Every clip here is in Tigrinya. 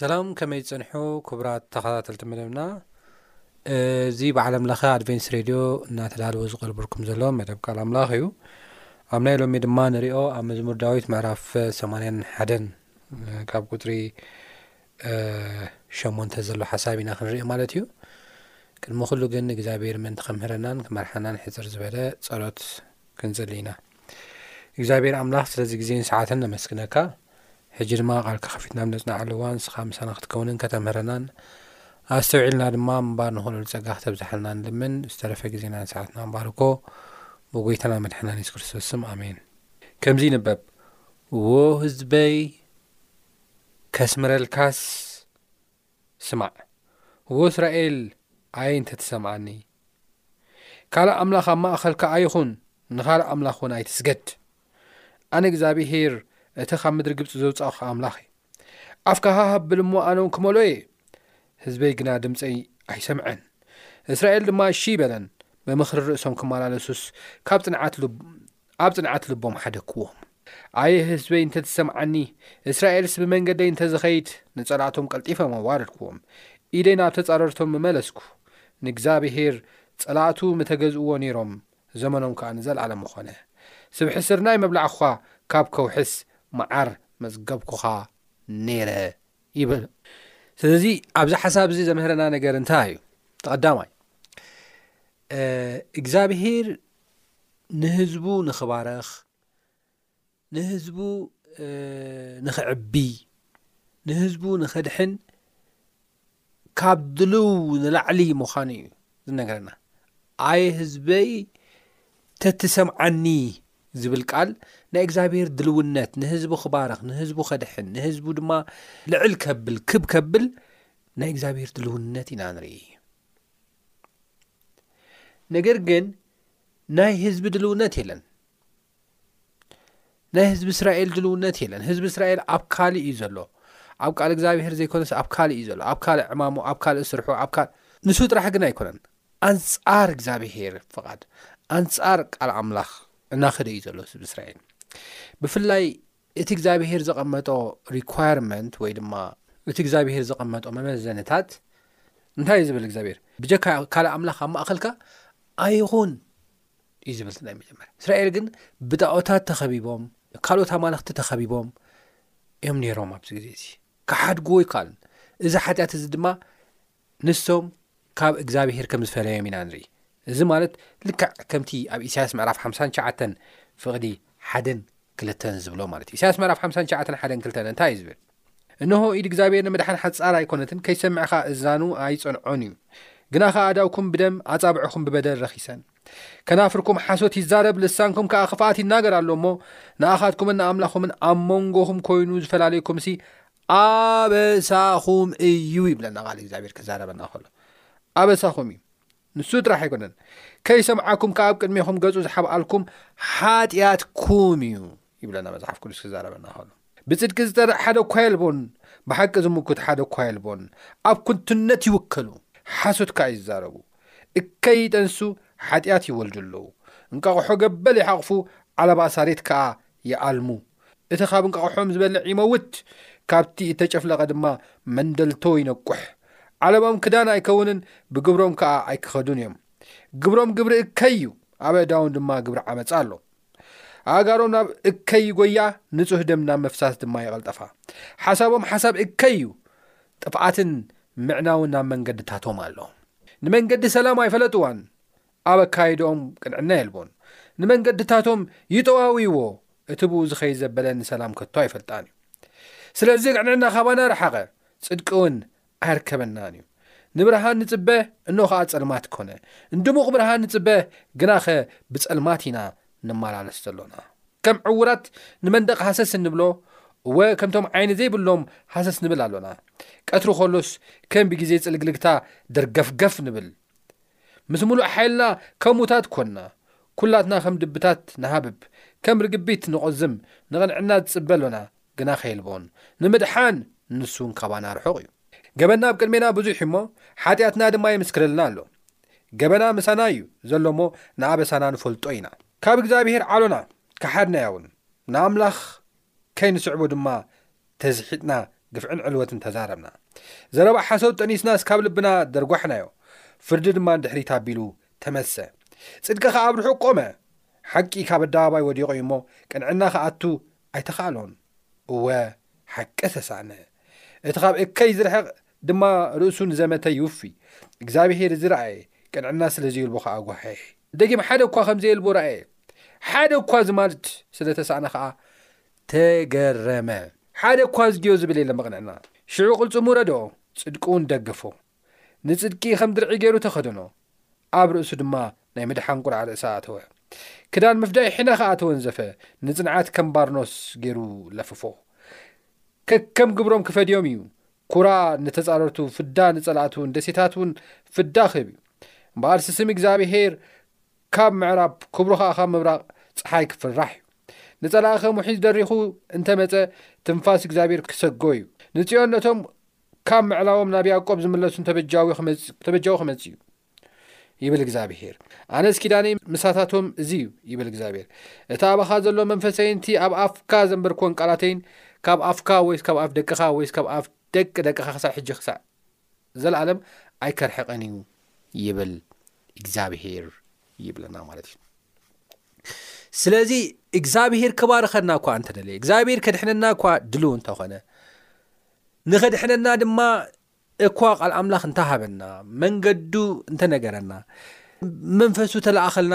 ሰላም ከመይ ትጸንሑ ኩቡራት ተኸታተልቲ መደብና እዚ ብዓለም ለኸ ኣድቨንስ ሬድዮ እናተዳለወ ዝቐርብርኩም ዘሎ መደብ ቃል ኣምላኽ እዩ ኣብ ናይ ሎሚ ድማ ንሪኦ ኣብ መዝሙር ዳዊት ምዕራፍ 8 ሓደን ካብ ቁፅሪ ሸሞንተ ዘሎ ሓሳብ ኢና ክንሪኦ ማለት እዩ ቅድሚ ኩሉ ግን እግዚኣብሔር ምእንቲ ከምህረናን ክመርሓናን ሕፅር ዝበለ ጸሎት ክንጽሊ ኢና እግዚኣብሔር ኣምላኽ ስለዚ ግዜን ሰዓትን ነመስግነካ ሕጂ ድማ ቓልካ ከፊትና ብ ነጽናዓሉ ዋን ንስኻ ምሳና ክትከውንን ከተምህረናን ኣስተውዒልና ድማ ምንባር ንክእለሉ ጸጋ ክተብዝሓልና ንልምን ዝተረፈ ግዜናን ሰዓትና ንባርኮ ብጎይታና መድሓና ኒስ ክርስቶስ ስም ኣሜን ከምዚ ይንበብ ዎ ህዝበይ ከስምረልካስ ስማዕ ዎ እስራኤል ኣይ እንተ ትሰምዓኒ ካልእ ኣምላኽ ኣብ ማእኸልካ ኣይኹን ንኻልእ ኣምላኽ ውን ኣይትስገድ ኣነ እግዚኣብሄር እቲ ኻብ ምድሪ ግብፂ ዘውፃእኹ ኣምላኽ እየ ኣፍካ ሃሃብ ብል እሞ ኣነ ውን ክመልኦ እየ ህዝበይ ግና ድምፀይ ኣይሰምዐን እስራኤል ድማ እሺ በለን ብምኽሪ ርእሶም ክመላለሱስ ካብ ፅንዓት ኣብ ጽንዓት ልቦም ሓደግክዎም። ኣየ ህዝበይ እንተ ትሰምዓኒ፣ እስራኤልስ ብመንገደይ እንተ ዝኸይድ፣ ንጸላእቶም ቀልጢፈ መዋረድክዎም፣ ኢደይ ናብ ተጻረርቶም ምመለስኩ። ንእግዚኣብሄር ጸላእቱ ምተገዝእዎ ነይሮም፣ ዘመኖም ከኣ ንዘለኣለም ምኾነ። ስብሒ ስርናይ መብላዕኩኻ፣ ካብ ከውሕስ መዓር መጽገብኩኻ ነይረ ይብል። ስለዚ ኣብዚ ሓሳብ እዚ ዘምህረና ነገር እንታይ እዩ? እቲ ቀዳማይ፣ እግዛብሄር ንህዝቡ ንኽባረኽ ንህዝቡ ንኽዕብይ ንህዝቡ ንኽድሕን ካብ ድልው ንላዕሊ ምዃኑ እዩ ዝነገረና ኣየ ህዝበይ ተትሰምዓኒ ዝብል ቃል ናይ እግዚኣብሄር ድልውነት ንህዝቡ ክባርኽ ንህዝቡ ከድሕን ንህዝቡ ድማ ልዕል ከብል ክብ ከብል ናይ እግዚኣብሄር ድልውነት ኢና ንርኢ ነገር ግን ናይ ህዝቢ ድልውነት የለን ናይ ህዝቢ እስራኤል ድልውነት የለን ህዝቢ እስራኤል ኣብ ካልእ እዩ ዘሎ ኣብ ቃል እግዚኣብሄር ዘይኮነስ ኣብ ካልእ እዩ ዘሎ ኣብ ካልእ ዕማሙ ኣብ ካልእ ስርሑ ኣብ ካል ንሱ ጥራሕ ግን ኣይኮነን ኣንጻር እግዚኣብሄር ፍቓድ ኣንጻር ቃል ኣምላኽ እናኸደ እዩ ዘሎ ህዝቢ እስራኤል ብፍላይ እቲ እግዚኣብሄር ዘቐመጦ ሪኳየርመንት ወይ ድማ እቲ እግዚኣብሄር ዘቐመጦ መመዘንታት እንታይ እዩ ዝብል እግዚኣብሄር ብጀካ ካልእ ኣምላኽ ኣብ ማእኸልካ ኣይኹን እዩ ዝብል ናይ መጀመርያ እስራኤል ግን ብጣኦታት ተኸቢቦም ካልኦት ኣማልኽቲ ተኸቢቦም እዮም ነይሮም ኣብዚ ግዜ እዚ ክሓድግዎ ይከኣልን እዚ ሓጢኣት እዚ ድማ ንሶም ካብ እግዝኣብሄር ከም ዝፈለዮም ኢና ንርኢ እዚ ማለት ልክዕ ከምቲ ኣብ ኢሳያስ ምዕራፍ ሓምሳን ትሽዓተን ፍቕዲ ሓደን ክልተን ዝብሎ ማለት ኢዩ ኢሳያስ ምዕራፍ ሓምሳን ትሽዓተን ሓደን ክልተን እንታይ እዩ ዝብል እንሆ ኢድ እግዚኣብሔር ንምድሓን ሓጻር ኣይኮነትን ከይሰምዕ ከኣ እዝናኑ ኣይጸንዖን እዩ ግና ከኣ ኣእዳውኩም ብደም ኣጻብዕኹም ብበደል ረኺሰን ከናፍርኩም ሓሶት ይዛረብ ልሳንኩም ከኣ ክፍኣት ይናገር ኣሎ እሞ ንኣኻትኩምን ንኣምላኹምን ኣብ መንጎኹም ኮይኑ ዝፈላለየኩምሲ ኣበሳኹም እዩ ይብለና ቃል እግዚኣብሔር ክዛረበና ከሎ ኣበሳኹም እዩ ንሱ ጥራሕ ኣይኮነን ከይሰምዓኩም ከኣብ ቅድሜኹም ገጹ ዝሓብኣልኩም ሓጢኣትኩም እዩ ይብለና መጽሓፍ ቅዱስ ክዛረበና ከሎ ብጽድቂ ዝጠርእ ሓደ እኳ የልቦን ብሓቂ ዝምኩት ሓደ እኳ የልቦን ኣብ ኩንትነት ይውከሉ ሓሶት ከኣ ይዛረቡ እከይ ይጠንሱ ሓጢኣት ይወልዱ ኣለዉ እንቃቕሖ ገበል ይሓቕፉ ዓለባ ኣሳሬት ከኣ ይኣልሙ። እቲ ካብ እንቃቑሖኦም ዝበልዕ ይመውት፣ ካብቲ እተጨፍለቐ ድማ መንደልቶ ይነቁሕ። ዓለቦም ክዳን ኣይከውንን፣ ብግብሮም ከኣ ኣይክኸዱን እዮም። ግብሮም ግብሪ እከይ እዩ፣ ኣብ ኣእዳዎም ድማ ግብሪ ዓመጻ ኣሎ። ኣእጋሮም ናብ እከይ ይጐያ፣ ንጹህ ደም ናብ ምፍሳስ ድማ ይቐልጠፋ። ሓሳቦም ሓሳብ እከይ እዩ፣ ጥፍኣትን ምዕናውን ኣብ መንገድታቶም ኣሎ። ንመንገዲ ሰላም ኣይፈለጥዋን፣ ኣብ ኣካይድኦም ቅንዕና የልቦን። ንመንገድታቶም ይጠዋውይዎ፣ እቲ ብኡ ዝኸይድ ዘበለ ንሰላም ከቶ ኣይፈልጣን እዩ። ስለዚ ቅንዕና ካባና ረሓቐ፣ ጽድቂ እውን ኣየርከበናን እዩ። ንብርሃን ንጽበ፣ እነሆ ኸኣ ጸልማት ኰነ። ንድሙቕ ብርሃን ንጽበ፣ ግናኸ ብጸልማት ኢና ንመላለስ ዘሎና። ከም ዕዉራት ንመንደቕ ሃሰስ እንብሎ፣ እወ፣ ከምቶም ዓይኒ ዘይብሎም ሃሰስ ንብል ኣሎና። ቀትሪ ኸሎስ ከም ብጊዜ ጽልግልግታ ደርገፍገፍ ንብል። ምስ ምሉእ ሓይልና ከሙታት ኮና፣ ኩላትና ከም ድብታት ንሃብብ፣ ከም ርግቢት ንቆዝም፣ ንቕንዕና ዝጽበ ኣሎና፣ ግናኸ የልቦን። ንምድሓን ንሱውን ካባና ርሑቕ እዩ። ገበንና ኣብ ቅድሜና ብዙሕ እዩ እሞ፣ ሓጢኣትና ድማ ይምስክረልና ኣሎ። ገበና ምሳና እዩ ዘሎ እሞ፣ ንኣበሳና ንፈልጦ ኢና። ካብ እግዚኣብሄር ዓሎና፣ ከሓድናዮውን፣ ንኣምላኽ ከይንስዕቦ ድማ ተዝሒጥና ግፍዕን ዕልወትን ተዛረብና። ዘረባ ሓሶት ጠኒስናስ ካብ ልብና ደርጓሕናዮ። ፍርዲ ድማ ንድሕሪት ኣቢሉ ተመልሰ። ጽድቂ ከኣ ኣብ ርሑቕ ቆመ። ሓቂ ካብ ኣደባባይ ወዲቑ'ዩ እሞ ቅንዕና ክኣቱ ኣይተኻእሎን። እወ ሓቂ ተሳእነ። እቲ ካብ እከይ ዝርሕቕ ድማ ርእሱ ንዘመተ ይውፊ። እግዚኣብሄር እዚ ረኣየ፣ ቅንዕና ስለ ዘዩልቦ ኸኣ ጓሕሔ። ደጊም ሓደ እኳ ከም ዘየልቦ ረኣየ፣ ሓደ እኳ ዝማልድ ስለ ተሳእነ ኸኣ ተገረመ። ሓደ እኳ ዝድዮ ዝብል የለን ብቕንዕና። ሽዑ ቅልጽሙ ረድኦ፣ ጽድቂውን ደገፎ። ንጽድቂ ኸም ድርዒ ገይሩ ተኸደኖ፣ ኣብ ርእሱ ድማ ናይ ምድሓን ቍርዓ ርእሳ ኣእተወ። ክዳን ምፍዳይ ሕነ ኸኣ ተወንዘፈ፣ ንጽንዓት ከም ባርኖስ ገይሩ ለፍፎ። ከከም ግብሮም ክፈድዮም እዩ፣ ኩራ ንተጻረርቱ ፍዳ ንጸላእቱን ደሴታትውን ፍዳ ክህብ እዩ እምበኣርሲ ስም እግዚኣብሄር ካብ ምዕራብ ክብሩ ኸኣ ካብ ምብራቕ ፀሓይ ክፍራሕ እዩ ንጸላእኸ ሙሒዝ ደሪኹ እንተ መጸ ትንፋስ እግዚኣብሄር ክሰጎ እዩ ንጽዮን ነቶም ካብ ምዕላዎም ናብ ያዕቆብ ዝምለሱ ተበጃዊ ክመጽእ እዩ ይብል እግዚኣብሄር ኣነስ ኪዳነይ ምሳታቶም እዚ እዩ ይብል እግዚኣብሄር እቲ ኣባኻ ዘሎ መንፈሰይን እቲ ኣብ ኣፍካ ዘንበርክዎን ቃላተይን ካብ ኣፍካ ወይስ ካብ ኣፍ ደቅኻ ወይስ ካብ ኣፍ ደቂ ደቅኻ ክሳዕ ሕጂ ክሳዕ ዘለኣለም ኣይከርሕቐን እዩ ይብል እግዚኣብሄር ይብለና ማለት እዩ ስለዚ እግዚኣብሄር ክባርኸና እኳ እንተደለየ እግዚኣብሄር ከድሕነና እኳ ድልው እንተኾነ ንኸድሕነና ድማ እኳ ቃል ኣምላኽ እንተ ሃበና መንገዱ እንተ ነገረና መንፈሱ ተለኣኸልና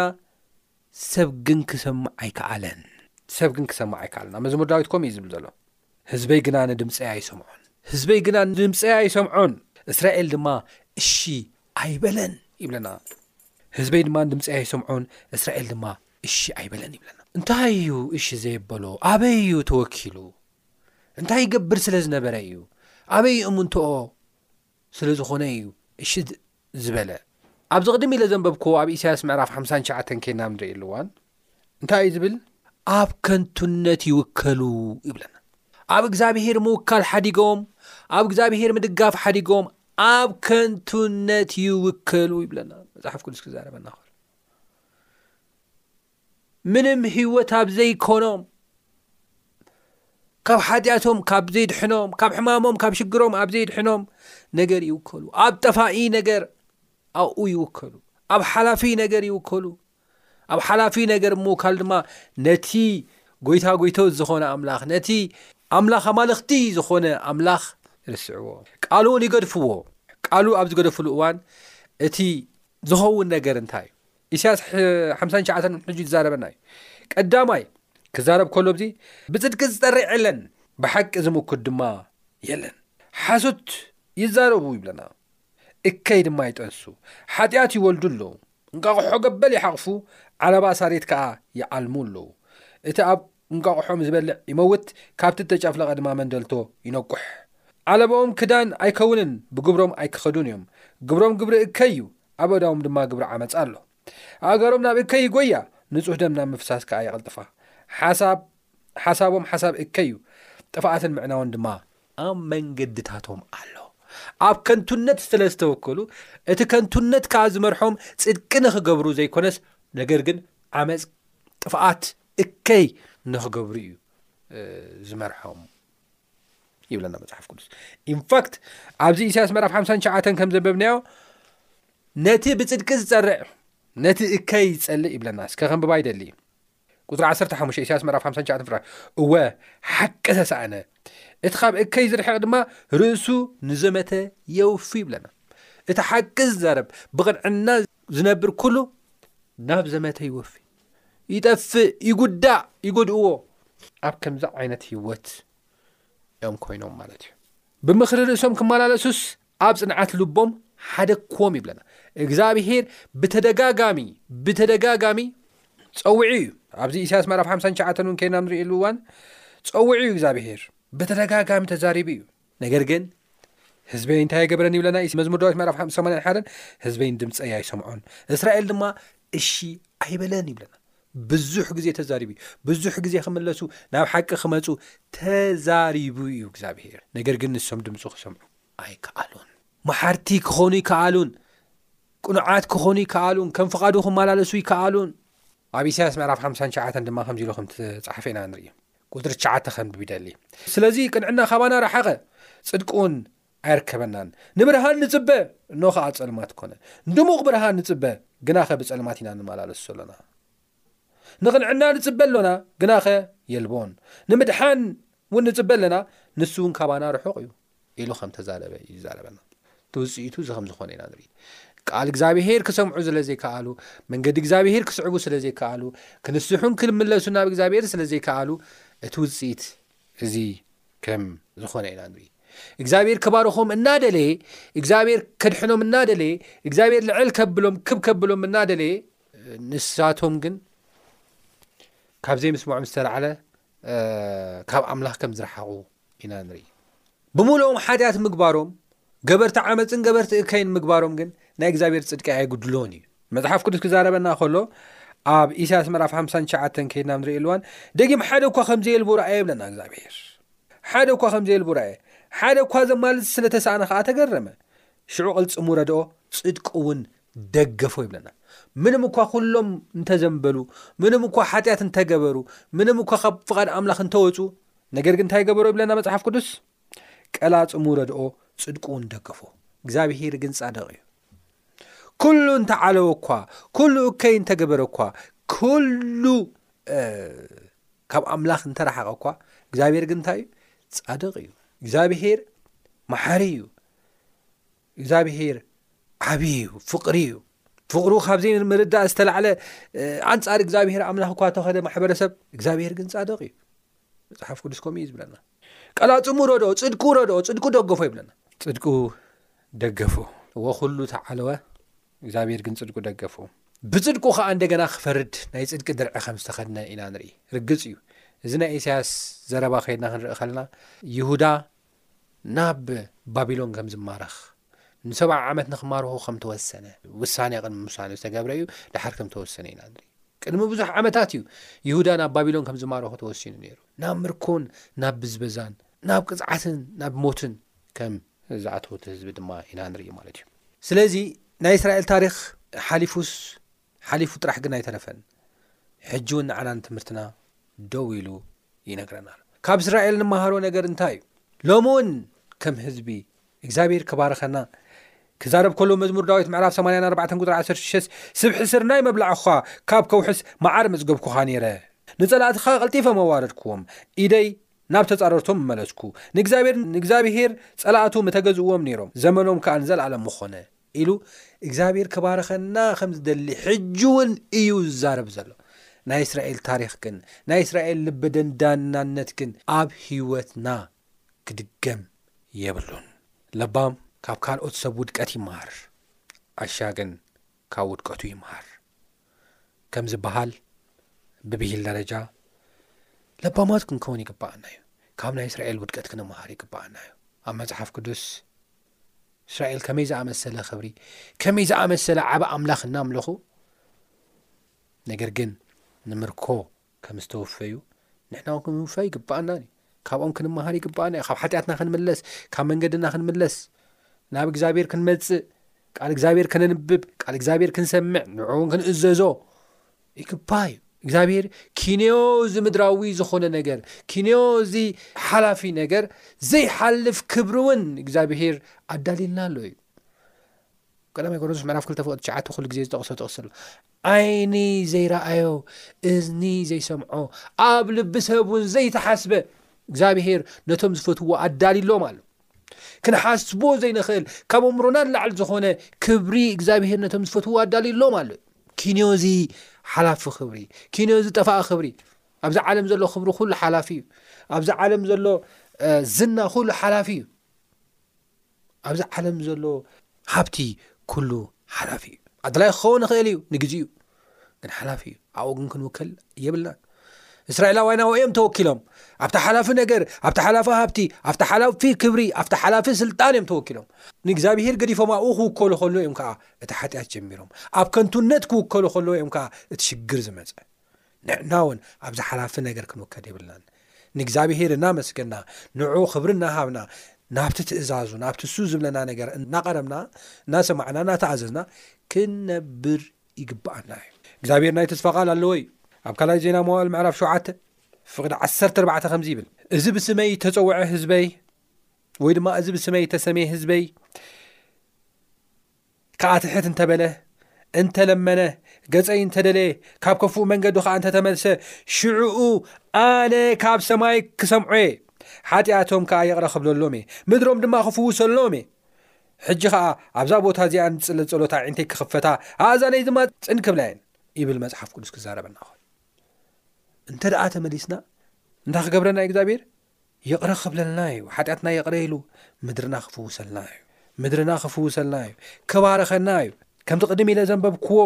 ሰብ ግን ክሰምዕ ኣይከኣለን ሰብ ግን ክሰምዕ ኣይከኣልና መዝሙር ዳዊት ከምኡ እዩ ዝብል ዘሎ ህዝበይ ግና ንድምፀይ ኣይሰምዖን ህዝበይ ግና ንድምፀይ ኣይሰምዖን እስራኤል ድማ እሺ ኣይበለን ይብለና ህዝበይ ድማ ንድምፀይ ኣይሰምዖን እስራኤል ድማ እሺ ኣይበለን ይብለና እንታይ እዩ እሺ ዘየበሎ ኣበይ እዩ ተወኪሉ እንታይ ይገብር ስለ ዝነበረ እዩ ኣበይ እምንትኦ ስለ ዝኾነ እዩ እሺ ዝበለ ኣብዚ ቅድሚ ኢለ ዘንበብክዎ ኣብ ኢሳያስ ምዕራፍ 59 ኬና ንርኢ ኣሉዋን እንታይ እዩ ዝብል ኣብ ከንቱነት ይውከሉ ይብለና ኣብ እግዚኣብሄር ምውካል ሓዲጎም ኣብ እግዚኣብሄር ምድጋፍ ሓዲጎም ኣብ ከንቱነት ይውከሉ ይብለና መፅሓፍ ቅዱስ ክዛረበና ኸል ምንም ህይወት ኣብ ዘይኮኖም ካብ ሓጢኣቶም ካብ ዘይድሕኖም ካብ ሕማሞም ካብ ሽግሮም ኣብ ዘይድሕኖም ነገር ይውከሉ ኣብ ጠፋኢ ነገር ኣብኡ ይውከሉ ኣብ ሓላፊ ነገር ይውከሉ ኣብ ሓላፊ ነገር ምውካል ድማ ነቲ ጎይታ ጎይቶ ዝኾነ ኣምላኽ ነቲ ኣምላኽ ኣማልኽቲ ዝኾነ ኣምላኽ ይርስዕዎ ቃል እውን ይገድፍዎ ቃሉ ኣብ ዝገደፍሉ እዋን እቲ ዝኸውን ነገር እንታይ እዩ ኢሳያስ ሓምሳን ሸዓተን ሕጂ ዝዛረበና እዩ ቀዳማይ ክዛረብ ከሎ ብዚ ብጽድቂ ዝጠርዕ የለን ብሓቂ ዝምኩድ ድማ የለን ሓሶት ይዛረቡ ይብለና እከይ ድማ ይጠንሱ ሓጢኣት ይወልዱ ኣለዉ እንቃቕሖ ገበል ይሓቕፉ ዓለባ ሳሬት ከኣ ይዓልሙ ኣለዉ እቲ ኣብ እንቋቑሖም ዝበልዕ ይመውት፣ ካብቲ እተጨፍለቐ ድማ መንደልቶ ይነቍሕ። ዓለባኦም ክዳን ኣይከውንን፣ ብግብሮም ኣይኪኸዱን እዮም። ግብሮም ግብሪ እከይ እዩ፣ ኣብ ኣእዳዎም ድማ ግብሪ ዓመጻ ኣሎ። ኣእጋሮም ናብ እከይ ይጐያ፣ ንጹህ ደም ናብ ምፍሳስ ከኣ የቐልጥፋ። ሓሳብ ሓሳቦም ሓሳብ እከይ እዩ፣ ጥፍኣትን ምዕናውን ድማ ኣብ መንገድታቶም ኣሎ። ኣብ ከንቱነት ስለ ዝተወከሉ፣ እቲ ከንቱነት ከኣ ዝመርሖም ጽድቂ ንኺገብሩ ዘይኰነስ፣ ነገር ግን ዓመጽ፣ ጥፍኣት፣ እከይ ንኽገብሩ እዩ ዝመርሖም ይብለና መጽሓፍ ቅዱስ ኢንፋክት ኣብዚ ኢሳያስ መራፍ ሓ ሸዓተን ከም ዘበብናዮ ነቲ ብጽድቂ ዝጸርዕ ነቲ እከይ ዝጸልእ ይብለና እስከ ከምብባ ይደሊ እዩ ቁፅሪ 15 እሳያስ መራፍ 59 ፍራ እወ ሓቂ ተሰኣነ እቲ ኻብ እከይ ዝርሕቕ ድማ ርእሱ ንዘመተ የውፊ ይብለና እቲ ሓቂ ዝዛረብ ብቕንዕና ዝነብር ኩሉ ናብ ዘመተ ይወፊ እዩ ይጠፍእ ይጉዳእ ይጎድእዎ ኣብ ከምዚ ዓይነት ሂወት እዮም ኮይኖም ማለት እዩ ብምኽሪ ርእሶም ክመላለሱስ ኣብ ጽንዓት ልቦም ሓደክዎም ይብለና እግዚኣብሄር ብተደጋጋሚ ብተደጋጋሚ ጸውዒ እዩ ኣብዚ ኢሳያስ ምዕራፍ ሓ ሸ ን ከይና ንርእሉ እዋን ጸውዒ እዩ እግዚኣብሄር ብተደጋጋሚ ተዛሪቡ እዩ ነገር ግን ህዝበይ እንታይ ኣይገብረን ይብለና ኢስ መዝሙር ዳዊት መዕራፍ ሓ ሰማን ሓደን ህዝበይ ንድምፀይ ኣይሰምዖን እስራኤል ድማ እሺ ኣይበለን ይብለና ብዙሕ ግዜ ተዛሪቡ እዩ ብዙሕ ግዜ ክምለሱ ናብ ሓቂ ክመፁ ተዛሪቡ እዩ እግዚኣብሄር ነገር ግን ንሶም ድምፁ ክሰምዑ ኣይከኣሉን መሓርቲ ክኾኑ ይከኣሉን ቅኑዓት ክኾኑ ይከኣሉን ከም ፍቓዱ ክመላለሱ ይከኣሉን ኣብ ኢሳያስ ምዕራፍ ሓ ሸ ድማ ከምዚ ኢሉ ከምተፃሓፈ ኢና ንርዩ ቁፅሪ ትሽዓተ ከንብብ ይደሊ። ስለዚ ቅንዕና ካባና ረሓቐ፣ ፅድቂ እውን ኣይርከበናን። ንብርሃን ንፅበ፣ እነሆ ኸዓ ፀልማት ኮነ። ንድሙቕ ብርሃን ንፅበ፣ ግናኸ ብፀልማት ኢና ንመላለስ ዘሎና። ንቕንዕና ንፅበ ኣሎና፣ ግናኸ የልቦን። ንምድሓን እውን ንፅበ ኣለና፣ ንሱ እውን ካባና ርሑቕ እዩ። ኢሉ ከም ተዛረበ እዩ ዝዛረበና። እቲ ውጽኢቱ እዚ ከም ዝኾነ ኢና ንርኢ። ቃል እግዚኣብሄር ክሰምዑ ስለ ዘይከኣሉ፣ መንገዲ እግዚኣብሄር ክስዕቡ ስለ ዘይከኣሉ፣ ክንስሑን ክንምለሱን ናብ እግዚኣብሄር ስለ ዘይከኣሉ፣ እቲ ውጽኢት እዚ ከም ዝኾነ ኢና ንርኢ። እግዚኣብሄር ክባርኾም እናደለየ፣ እግዚኣብሄር ከድሕኖም እናደለየ፣ እግዚኣብሄር ልዕል ከብሎም ክብ ከብሎም እናደለየ፣ ንሳቶም ግን ካብ ዘይምስምዖም ዝተላዕለ ካብ ኣምላኽ ከም ዝረሓቑ ኢና ንርኢ። ብምሉኦም ሓጢኣት ምግባሮም፣ ገበርቲ ዓመጽን ገበርቲ እከይን ምግባሮም ግን ናይ እግዚኣብሔር ጽድቂ ኣይጉድሎን እዩ። መጽሓፍ ቅዱስ ክዛረበና ከሎ ኣብ ኢሳያስ ምዕራፍ ሓምሳን ትሽዓተን ከይድና ኣብ ንርእየሉ እዋን ደጊም ሓደ እኳ ከም ዘየልቦ ረኣየ ይብለና እግዚኣብሔር። ሓደ እኳ ከም ዘየልቦ ረኣየ፣ ሓደ እኳ ዘማልድ ስለ ተሳእነ ከኣ ተገረመ። ሽዑ ቅልጽሙ ረድኦ፣ ጽድቁ እውን ደገፎ ይብለና። ምንም እኳ ኩሎም እንተ ዘንበሉ፣ ምንም እኳ ሓጢኣት እንተ ገበሩ፣ ምንም እኳ ካብ ፍቓድ ኣምላኽ እንተ ወጹ፣ ነገር ግን እንታይ ገበሮ ይብለና መጽሓፍ ቅዱስ ቀላጽሙ ረድኦ ጽድቁውን ደገፎ እግዚኣብሄር ግን ጻድቕ እዩ ኩሉ እንተዓለወ እኳ ኩሉ እከይ እንተገበረ እኳ ኩሉ ካብ ኣምላኽ እንተረሓቐ እኳ እግዚኣብሄር ግን እንታይ እዩ ጻድቕ እዩ እግዚኣብሄር መሓሪ እዩ እግዚኣብሄር ዓብዪ እዩ ፍቕሪ እዩ ፍቕሩ ካብዘይ ምርዳእ ዝተላዕለ ኣንጻር እግዚኣብሄር ኣምላኽ እኳ ተኸደ ማሕበረሰብ እግዚኣብሄር ግን ፃደቕ እዩ መፅሓፍ ቅዱስ ከምኡ እዩ ዝብለና ቀላፅሙ ረዶ ፅድቁ ረዶ ፅድቁ ደገፎ ይብለና ፅድቁ ደገፉ ወኩሉ ተዓለወ እግዚኣብሄር ግን ፅድቁ ደገፉ ብፅድቁ ከዓ እንደገና ክፈርድ ናይ ፅድቂ ድርዒ ከም ዝተኸድነ ኢና ንርኢ ርግፅ እዩ እዚ ናይ ኢሳያስ ዘረባ ከይድና ክንርኢ ከለና ይሁዳ ናብ ባቢሎን ከም ዝማረኽ ንሰብዓ ዓመት ንክማርኹ ከም ተወሰነ ውሳኔ ቅድሚ ምሳኑ ዝተገብረ እዩ ድሓር ከም ተወሰነ ኢና ንርኢ ቅድሚ ብዙሕ ዓመታት እዩ ይሁዳ ናብ ባቢሎን ከም ዝማረኹ ተወሲኑ ነይሩ ናብ ምርኮን ናብ ብዝበዛን ናብ ቅፅዓትን ናብ ሞትን ከም ዝኣተወቲ ህዝቢ ድማ ኢና ንርኢ ማለት እዩ ስለዚ ናይ እስራኤል ታሪክ ሓሊፉስ ሓሊፉ ጥራሕ ግን ኣይተረፈን ሕጂ ውን ንዓና ንትምህርትና ደው ኢሉ ይነግረና ኣሎ ካብ እስራኤል ንመሃሮ ነገር እንታይ እዩ ሎሚ ውን ከም ህዝቢ እግዚኣብሄር ክባርኸና ክዛረብ ከሎ መዝሙር ዳዊት ምዕራፍ 84 ቁፅሪ 16 ስብሒ ስርናይ መብላዕኹኻ ካብ ከውሕስ መዓር መፅገብኩኻ ነይረ ንፀላእትኻ ቀልጢፈ መዋረድክዎም ኢደይ ናብ ተፃረርቶም መመለስኩ ንእግዚኣብሄር ንእግዚኣብሄር ፀላእቱ ምተገዝእዎም ነይሮም ዘመኖም ከዓ ንዘለኣለም ምኾነ ኢሉ እግዚኣብሄር ክባርኸና ከም ዝደሊ ሕጂ እውን እዩ ዝዛረብ ዘሎ። ናይ እስራኤል ታሪኽ ግን፣ ናይ እስራኤል ልበ ደንዳናነት ግን ኣብ ህይወትና ክድገም የብሉን። ለባም ካብ ካልኦት ሰብ ውድቀት ይመሃር፣ ዓሻ ግን ካብ ውድቀቱ ይመሃር። ከም ዝበሃል ብብሂል ደረጃ ለባማት ክንከውን ይግባኣና እዩ ካብ ናይ እስራኤል ውድቀት ክንምሃር ይግባኣና እዩ ኣብ መፅሓፍ ቅዱስ እስራኤል ከመይ ዝኣመሰለ ክብሪ ከመይ ዝኣመሰለ ዓብ ኣምላኽ እናኣምለኹ ነገር ግን ንምርኮ ከም ዝተወፈዩ ንሕና ውን ክንውፈ ይግብኣና እዩ ካብኦም ክንመሃር ይግብኣና እዩ ካብ ሓጢኣትና ክንምለስ ካብ መንገድና ክንምለስ ናብ እግዚኣብሔር ክንመጽእ ቃል እግዚኣብሔር ከነንብብ ቃል እግዚኣብሔር ክንሰምዕ ንዕውን ክንእዘዞ ይግባ እዩ እግዚኣብሔር ኪንዮ እዚ ምድራዊ ዝኾነ ነገር ኪንዮ እዚ ሓላፊ ነገር ዘይሓልፍ ክብሪ እውን እግዚኣብሔር ኣዳልልና ኣሎ እዩ ቀዳማይ ኮሮንቶስ ምዕራፍ ክልተ ፍቅዲ ትሽዓተ ኩሉ ግዜ ዝጠቕሶ ጥቕሲ ኣሎ ዓይኒ ዘይረኣዮ እዝኒ ዘይሰምዖ ኣብ ልቢ ሰብ እውን ዘይተሓስበ እግዚኣብሄር ነቶም ዝፈትዎ ኣዳልዩሎም ኣሎ። ክንሓስቦ ዘይንኽእል ካብ ኣእምሮና ንላዕሊ ዝኾነ ክብሪ እግዚኣብሄር ነቶም ዝፈትዎ ኣዳልዩሎም ኣሎ። ኪንዮ እዚ ሓላፊ ክብሪ፣ ኪንዮ እዚ ጠፋኢ ክብሪ፣ ኣብዚ ዓለም ዘሎ ክብሪ ኩሉ ሓላፊ እዩ። ኣብዚ ዓለም ዘሎ ዝና ኩሉ ሓላፊ እዩ። ኣብዚ ዓለም ዘሎ ሃብቲ ኩሉ ሓላፊ እዩ ኣድላይ ክኸውን ይኽእል እዩ ንግዜኡ ግን ሓላፊ እዩ ኣብኡ ግን ክንውከል የብልናን እስራኤላውያን ኣብኡ እዮም ተወኪሎም ኣብቲ ሓላፊ ነገር ኣብቲ ሓላፊ ሃብቲ ኣብቲ ሓላፊ ክብሪ ኣብቲ ሓላፊ ስልጣን እዮም ተወኪሎም ንእግዚኣብሄር ገዲፎም ኣብኡ ክውከሉ ከሎ እዮም ከዓ እቲ ሓጢኣት ጀሚሮም ኣብ ከንቱነት ክውከሉ ከለዉ እዮም ከዓ እቲ ሽግር ዝመፀ ንሕና ውን ኣብዚ ሓላፊ ነገር ክንውከድ የብልናን ንእግዚኣብሄር እናመስገና ንዕኡ ክብሪ እናሃብና ናብቲ ትእዛዙ ናብቲ እሱ ዝብለና ነገር እናቐረብና እናሰማዕና እናተኣዘዝና ክንነብር ይግብኣና እዩ እግዚኣብሄር ናይ ተስፋ ቓል ኣለዎ እዩ ኣብ ካልኣይ ዜና መዋእል ምዕራፍ ሸውዓተ ፍቕዲ ዓሰርተ ኣርባዕተ ከምዚ ይብል እዚ ብስመይ እተፀውዐ ህዝበይ ወይ ድማ እዚ ብስመይ እተሰመየ ህዝበይ ከኣ ትሕት እንተ በለ፣ እንተ ለመነ፣ ገጸይ እንተ ደለየ፣ ካብ ከፉእ መንገዱ ኸኣ እንተ ተመልሰ፣ ሽዑኡ ኣነ ካብ ሰማይ ክሰምዖ እየ፣ ሓጢኣቶም ከኣ ይቕረ ክብለሎም እየ፣ ምድሮም ድማ ክፍውሰሎም እየ። ሕጂ ኸኣ ኣብዛ ቦታ እዚኣ ንጽለ ጸሎት ኣዒንተይ ክኽፈታ፣ ኣእዛነይ ድማ ጽን ክብላ እየን ይብል መጽሓፍ ቅዱስ ክዛረበና ከሎ። እንተ ደኣ ተመሊስና እንታይ ክገብረና እዩ እግዚኣብሔር? ይቕረ ክብለልና እዩ ሓጢኣትና ይቕረ ኢሉ ምድርና ክፍውሰልና እዩ ምድርና ክፍውሰልና እዩ ክባረኸና እዩ ከምቲ ቅድም ኢለ ዘንበብክዎ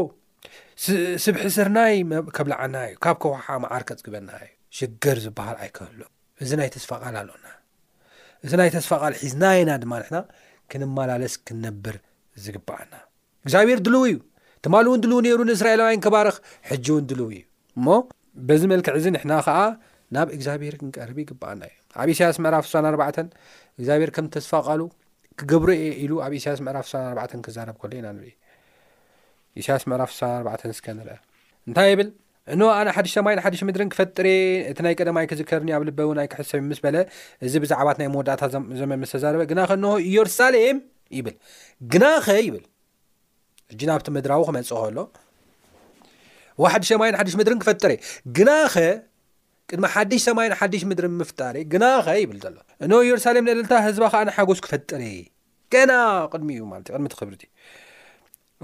ስብሒ ስርናይ ከብልዓና እዩ ካብ ከውሓ መዓር ከጽግበና እዩ ሽግር ዝበሃል ኣይከህሎ እዚ ናይ ተስፋ ቓል ኣሎና እዚ ናይ ተስፋ ቓል ሒዝና ኢና ድማ ንሕና ክንመላለስ ክንነብር ዝግብኣና እግዚኣብሄር ድሉው እዩ፣ ትማሊ እውን ድሉው ነይሩ ንእስራኤላውያን ክባርኽ፣ ሕጂ እውን ድሉው እዩ። እሞ በዚ መልክዕ እዚ ንሕና ኸኣ ናብ እግዚኣብሄር ክንቀርብ ይግብኣና እዩ። ኣብ ኢሳያስ ምዕራፍ ዕስራን ኣርባዕተን እግዚኣብሄር ከም ተስፋ ቃሉ ክገብሮ እየ ኢሉ ኣብ ኢሳያስ ምዕራፍ ዕስራን ኣርባዕተን ክዛረብ ከሎ ኢና ንርኢ። ኢሳያስ ምዕራፍ ዕስራን ኣርባዕተን እስከ ንርአ እንታይ ይብል? እንሆ፣ ኣነ ሓድሽ ሰማይን ሓድሽ ምድርን ክፈጥር እየ፣ እቲ ናይ ቀደም ኣይክዝከርን እዩ፣ ኣብ ልበይ እውን ኣይክሕሰብ እዩ ምስ በለ፣ እዚ ብዛዕባት ናይ መወዳእታ ዘመን ምስ ተዛረበ፣ ግናኸ እንሆ፣ ኢየሩሳሌም ይብል፣ ግናኸ ይብል፣ ሕጂ ናብቲ ምድራዊ ክመጽእ ከሎ፣ እወ ሓድሽ ሰማይን ሓድሽ ምድርን ክፈጥር እየ፣ ግናኸ ቅድሚ ሓድሽ ሰማይን ሓድሽ ምድርን ምፍጣር ግናኸ ይብል ዘሎ፣ እንሆ ኢየሩሳሌም ንእልልታ ህዝባ ከኣ ንሓጎስ ክፈጥር እየ፣ ገና ቅድሚኡ ማለት ቅድሚ እቲ ክብሪ እቲ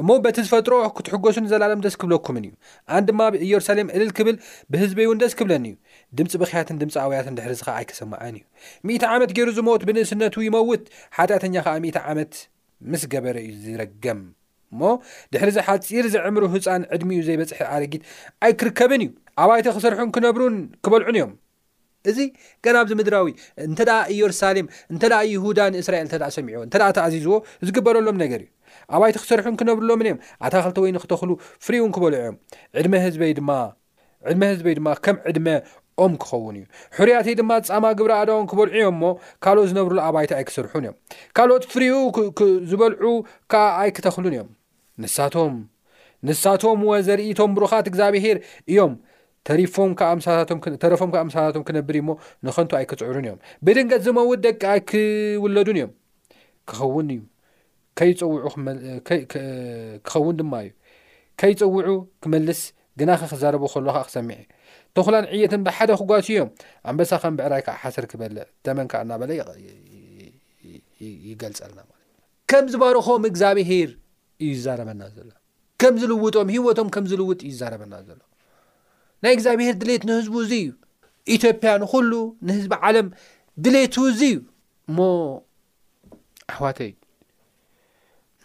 እሞ በቲ ዝፈጥሮ ክትሕጎሱ ንዘላለም ደስ ክብለኩምን እዩ ኣን ድማ ኣብ እዮርሳሌም እልል ክብል ብህዝበይ ውን ደስ ክብለኒ እዩ ድምጺ ብኽያትን ድምጺ ኣውያትን ድሕሪ እዚ ኸኣ ኣይክሰማዕን እዩ ሚእቲ ዓመት ጌሩ ዝሞት ብንእስነቱ ይመውት ሓጢኣተኛ ኸኣ ሚእቲ ዓመት ምስ ገበረ እዩ ዝረገም እሞ ድሕሪ እዚ ሓጺር ዘዕምሩ ህጻን ዕድሚኡ ዘይበጽሐ ኣረጊት ኣይክርከብን እዩ ኣባይቲ ክሰርሑን ክነብሩን ክበልዑን እዮም እዚ ገና ኣብዚ ምድራዊ እንተ ኢዮርሳሌም እንተ ይሁዳ ንእስራኤል እንተ ሰሚዕዎ እንተ ተኣዚዝዎ ዝግበረሎም ነገር እዩ ኣባይቲ ክሰርሑን ክነብርሎምን እዮም ኣታክልቲ ወይኒ ክተኽሉ ፍሪውን ክበልዑ እዮም ዕድመ ህዝበይ ድማ ዕድመ ህዝበይ ድማ ከም ዕድመ ኦም ክኸውን እዩ ሕርያተይ ድማ ጻማ ግብሪ ኣዳውን ክበልዑ እዮም እሞ ካልኦት ዝነብርሉ ኣባይቲ ኣይክስርሑን እዮም ካልኦት ፍሪኡ ዝበልዑ ከዓ ኣይክተኽሉን እዮም ንሳቶም፣ ንሳቶም እወ ዘርኢ እቶም ብሩኻት እግዚኣብሄር እዮም፣ ተሪፎም ከኣ ምሳታቶም ክን- ተረፎም ከኣ ምሳታቶም ክነብር እዩ እሞ ንኸንቱ ኣይክጽዕሩን እዮም። ብድንገት ዝመውት ደቂ ኣይክውለዱን እዮም። ክኸውን እዩ ከይጸውዑ ክመል- እ፣ ከይ- ከ- እ፣ ክኸውን ድማ እዩ ከይጸውዑ ክመልስ ግናኸ ክዛረቡ ከሎ ከኣ ክሰምዕ እዩ። ተኹላን ዕየትን ብሓደ ክጓትዩ እዮም፣ ኣንበሳ ከም ብዕራይ ከኣ ሓሰር ክበልዕ፣ ተመን ከኣ እናበለ ይቐ- ይ- ይ- ይ- ይገልጸልና ማለት እዩ። ከም ዝባርኾም እግዝኣብሄር እዩ ዝዛረበና ዘሎ ከም ዝልውጦም ሂወቶም ከም ዝልውጥ እዩ ዝዛረበና ዘሎ ናይ እግዚኣብሄር ድሌት ንህዝቡ እዚ እዩ ኢትዮጵያ ንኩሉ ንህዝቢ ዓለም ድሌቱ እዚ እዩ እሞ ኣሕዋተይ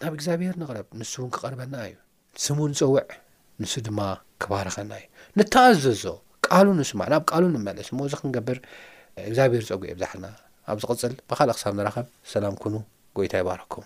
ናብ እግዚኣብሄር ንቕረብ ንሱ እውን ክቐርበና እዩ ስሙ ንጸውዕ ንሱ ድማ ክባርኸና እዩ። ንተኣዘዞ፣ ቃሉ ንስማዕ፣ ናብ ቃሉ ንመለስ እሞ እዚ ክንገብር እግዚኣብሔር ጸጉኡ የብዛሓልና። ኣብ ዝቕጽል ብኻልእ ክሳብ ንራኸብ ሰላም ኩኑ ጎይታ ይባርኽኩም።